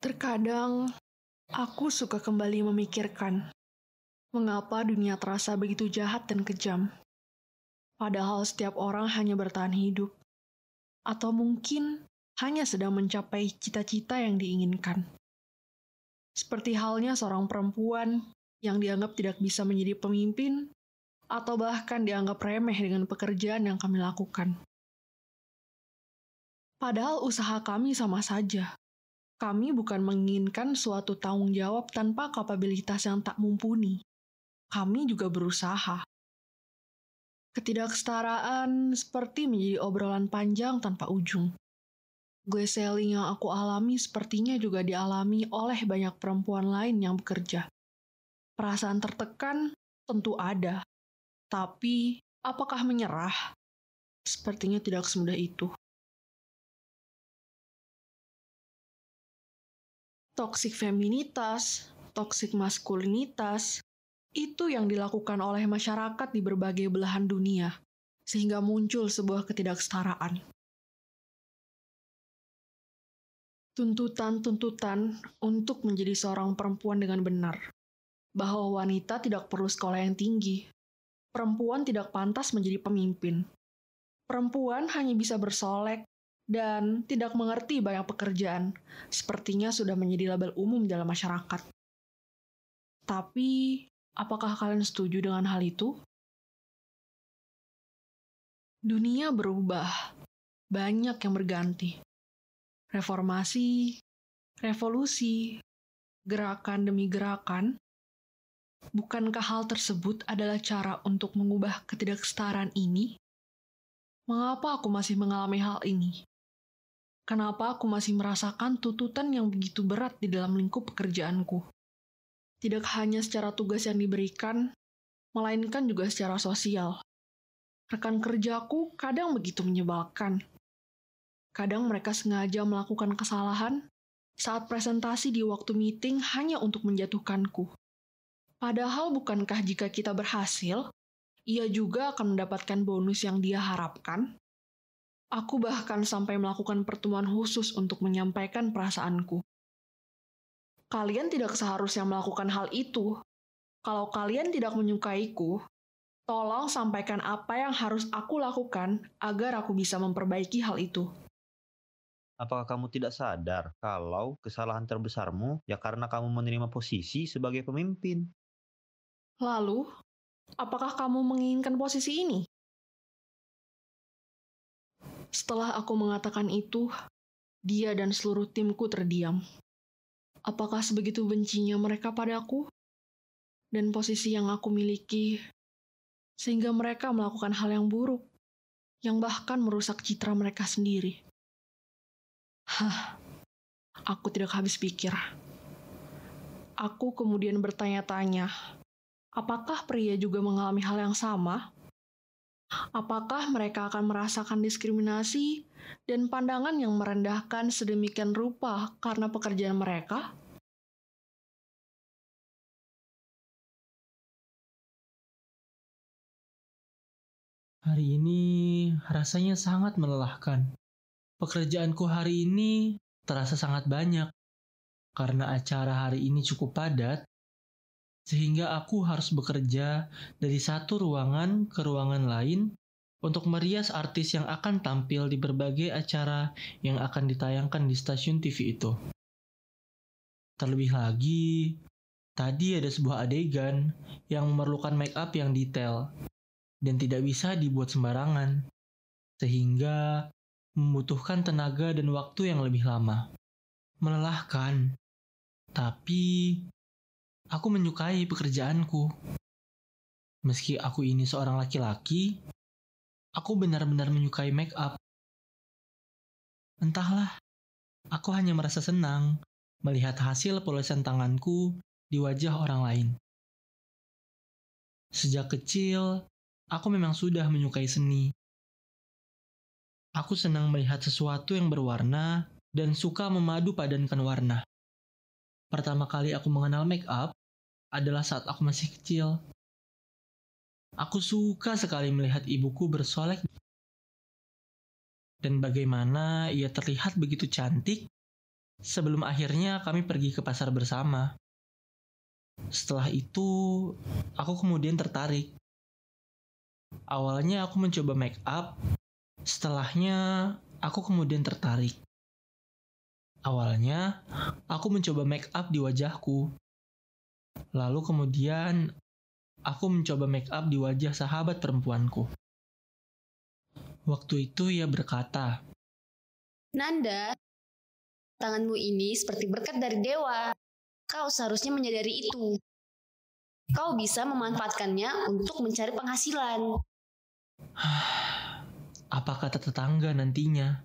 Terkadang aku suka kembali memikirkan mengapa dunia terasa begitu jahat dan kejam. Padahal setiap orang hanya bertahan hidup, atau mungkin hanya sedang mencapai cita-cita yang diinginkan. Seperti halnya seorang perempuan yang dianggap tidak bisa menjadi pemimpin, atau bahkan dianggap remeh dengan pekerjaan yang kami lakukan. Padahal usaha kami sama saja. Kami bukan menginginkan suatu tanggung jawab tanpa kapabilitas yang tak mumpuni. Kami juga berusaha. Ketidaksetaraan seperti menjadi obrolan panjang tanpa ujung. Gue selling yang aku alami sepertinya juga dialami oleh banyak perempuan lain yang bekerja. Perasaan tertekan tentu ada, tapi apakah menyerah? Sepertinya tidak semudah itu. Toksik feminitas, toksik maskulinitas, itu yang dilakukan oleh masyarakat di berbagai belahan dunia, sehingga muncul sebuah ketidaksetaraan. Tuntutan-tuntutan untuk menjadi seorang perempuan dengan benar, bahwa wanita tidak perlu sekolah yang tinggi, perempuan tidak pantas menjadi pemimpin, perempuan hanya bisa bersolek, dan tidak mengerti banyak pekerjaan, sepertinya sudah menjadi label umum dalam masyarakat. Tapi, apakah kalian setuju dengan hal itu? Dunia berubah, banyak yang berganti. Reformasi, revolusi, gerakan demi gerakan. Bukankah hal tersebut adalah cara untuk mengubah ketidaksetaraan ini? Mengapa aku masih mengalami hal ini? Kenapa aku masih merasakan tuntutan yang begitu berat di dalam lingkup pekerjaanku? Tidak hanya secara tugas yang diberikan, melainkan juga secara sosial. Rekan kerjaku kadang begitu menyebalkan. Kadang mereka sengaja melakukan kesalahan saat presentasi di waktu meeting hanya untuk menjatuhkanku. Padahal bukankah jika kita berhasil, ia juga akan mendapatkan bonus yang dia harapkan? Aku bahkan sampai melakukan pertemuan khusus untuk menyampaikan perasaanku. Kalian tidak seharusnya melakukan hal itu. Kalau kalian tidak menyukaiku, tolong sampaikan apa yang harus aku lakukan agar aku bisa memperbaiki hal itu. Apakah kamu tidak sadar kalau kesalahan terbesarmu ya karena kamu menerima posisi sebagai pemimpin? Lalu, apakah kamu menginginkan posisi ini? Setelah aku mengatakan itu, dia dan seluruh timku terdiam. Apakah sebegitu bencinya mereka padaku? Dan posisi yang aku miliki, sehingga mereka melakukan hal yang buruk, yang bahkan merusak citra mereka sendiri. Hah, aku tidak habis pikir. Aku kemudian bertanya-tanya, apakah pria juga mengalami hal yang sama? Apakah mereka akan merasakan diskriminasi dan pandangan yang merendahkan sedemikian rupa karena pekerjaan mereka? Hari ini rasanya sangat melelahkan. Pekerjaanku hari ini terasa sangat banyak karena acara hari ini cukup padat sehingga aku harus bekerja dari satu ruangan ke ruangan lain untuk merias artis yang akan tampil di berbagai acara yang akan ditayangkan di stasiun TV itu. Terlebih lagi, tadi ada sebuah adegan yang memerlukan make up yang detail dan tidak bisa dibuat sembarangan, sehingga membutuhkan tenaga dan waktu yang lebih lama. Melelahkan, tapi Aku menyukai pekerjaanku. Meski aku ini seorang laki-laki, aku benar-benar menyukai make up. Entahlah, aku hanya merasa senang melihat hasil polesan tanganku di wajah orang lain. Sejak kecil, aku memang sudah menyukai seni. Aku senang melihat sesuatu yang berwarna dan suka memadu padankan warna. Pertama kali aku mengenal make up adalah saat aku masih kecil. Aku suka sekali melihat ibuku bersolek dan bagaimana ia terlihat begitu cantik Sebelum akhirnya kami pergi ke pasar bersama. Setelah itu, aku kemudian tertarik. Awalnya aku mencoba make up, setelahnya aku kemudian tertarik. Awalnya, aku mencoba make up di wajahku. Lalu kemudian, aku mencoba make up di wajah sahabat perempuanku. Waktu itu ia berkata, Nanda, tanganmu ini seperti berkat dari dewa. Kau seharusnya menyadari itu. Kau bisa memanfaatkannya untuk mencari penghasilan. Apa kata tetangga nantinya?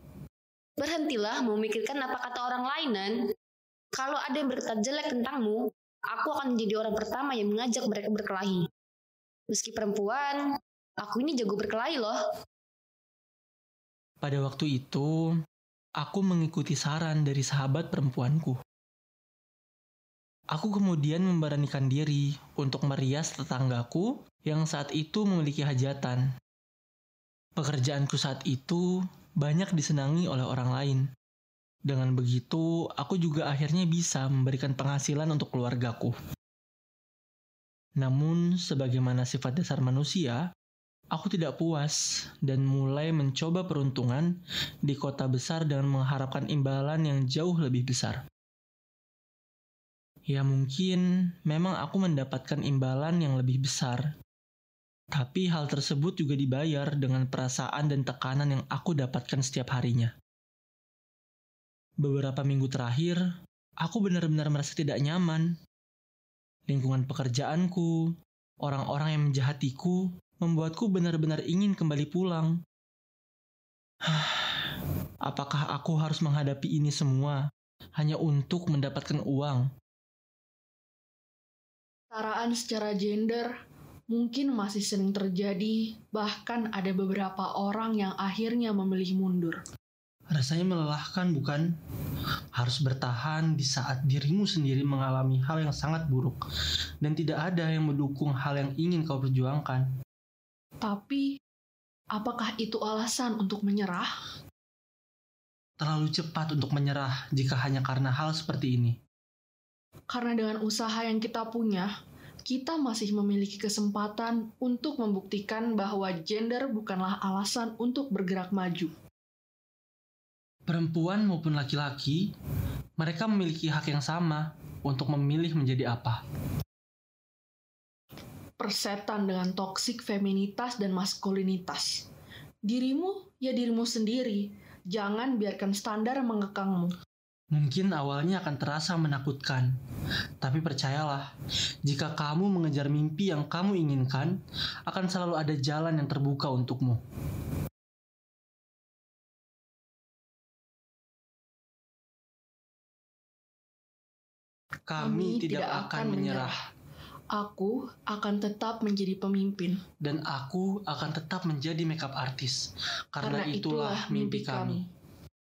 Berhentilah memikirkan apa kata orang lain, Nan. Kalau ada yang berkata jelek tentangmu, aku akan menjadi orang pertama yang mengajak mereka berkelahi. Meski perempuan, aku ini jago berkelahi loh. Pada waktu itu, aku mengikuti saran dari sahabat perempuanku. Aku kemudian memberanikan diri untuk merias tetanggaku yang saat itu memiliki hajatan. Pekerjaanku saat itu banyak disenangi oleh orang lain. Dengan begitu, aku juga akhirnya bisa memberikan penghasilan untuk keluargaku. Namun, sebagaimana sifat dasar manusia, aku tidak puas dan mulai mencoba peruntungan di kota besar dengan mengharapkan imbalan yang jauh lebih besar. Ya mungkin memang aku mendapatkan imbalan yang lebih besar tapi hal tersebut juga dibayar dengan perasaan dan tekanan yang aku dapatkan setiap harinya. Beberapa minggu terakhir, aku benar-benar merasa tidak nyaman. Lingkungan pekerjaanku, orang-orang yang menjahatiku, membuatku benar-benar ingin kembali pulang. Apakah aku harus menghadapi ini semua hanya untuk mendapatkan uang? Kesetaraan secara gender mungkin masih sering terjadi, bahkan ada beberapa orang yang akhirnya memilih mundur. Rasanya melelahkan, bukan? Harus bertahan di saat dirimu sendiri mengalami hal yang sangat buruk, dan tidak ada yang mendukung hal yang ingin kau perjuangkan. Tapi, apakah itu alasan untuk menyerah? Terlalu cepat untuk menyerah jika hanya karena hal seperti ini. Karena dengan usaha yang kita punya, kita masih memiliki kesempatan untuk membuktikan bahwa gender bukanlah alasan untuk bergerak maju. Perempuan maupun laki-laki, mereka memiliki hak yang sama untuk memilih menjadi apa. Persetan dengan toksik feminitas dan maskulinitas. Dirimu ya dirimu sendiri, jangan biarkan standar mengekangmu. Mungkin awalnya akan terasa menakutkan, tapi percayalah, jika kamu mengejar mimpi yang kamu inginkan, akan selalu ada jalan yang terbuka untukmu. Kami, tidak, akan menyerah, Aku akan tetap menjadi pemimpin. dan aku akan tetap menjadi makeup artist karena, Karena itulah mimpi kami.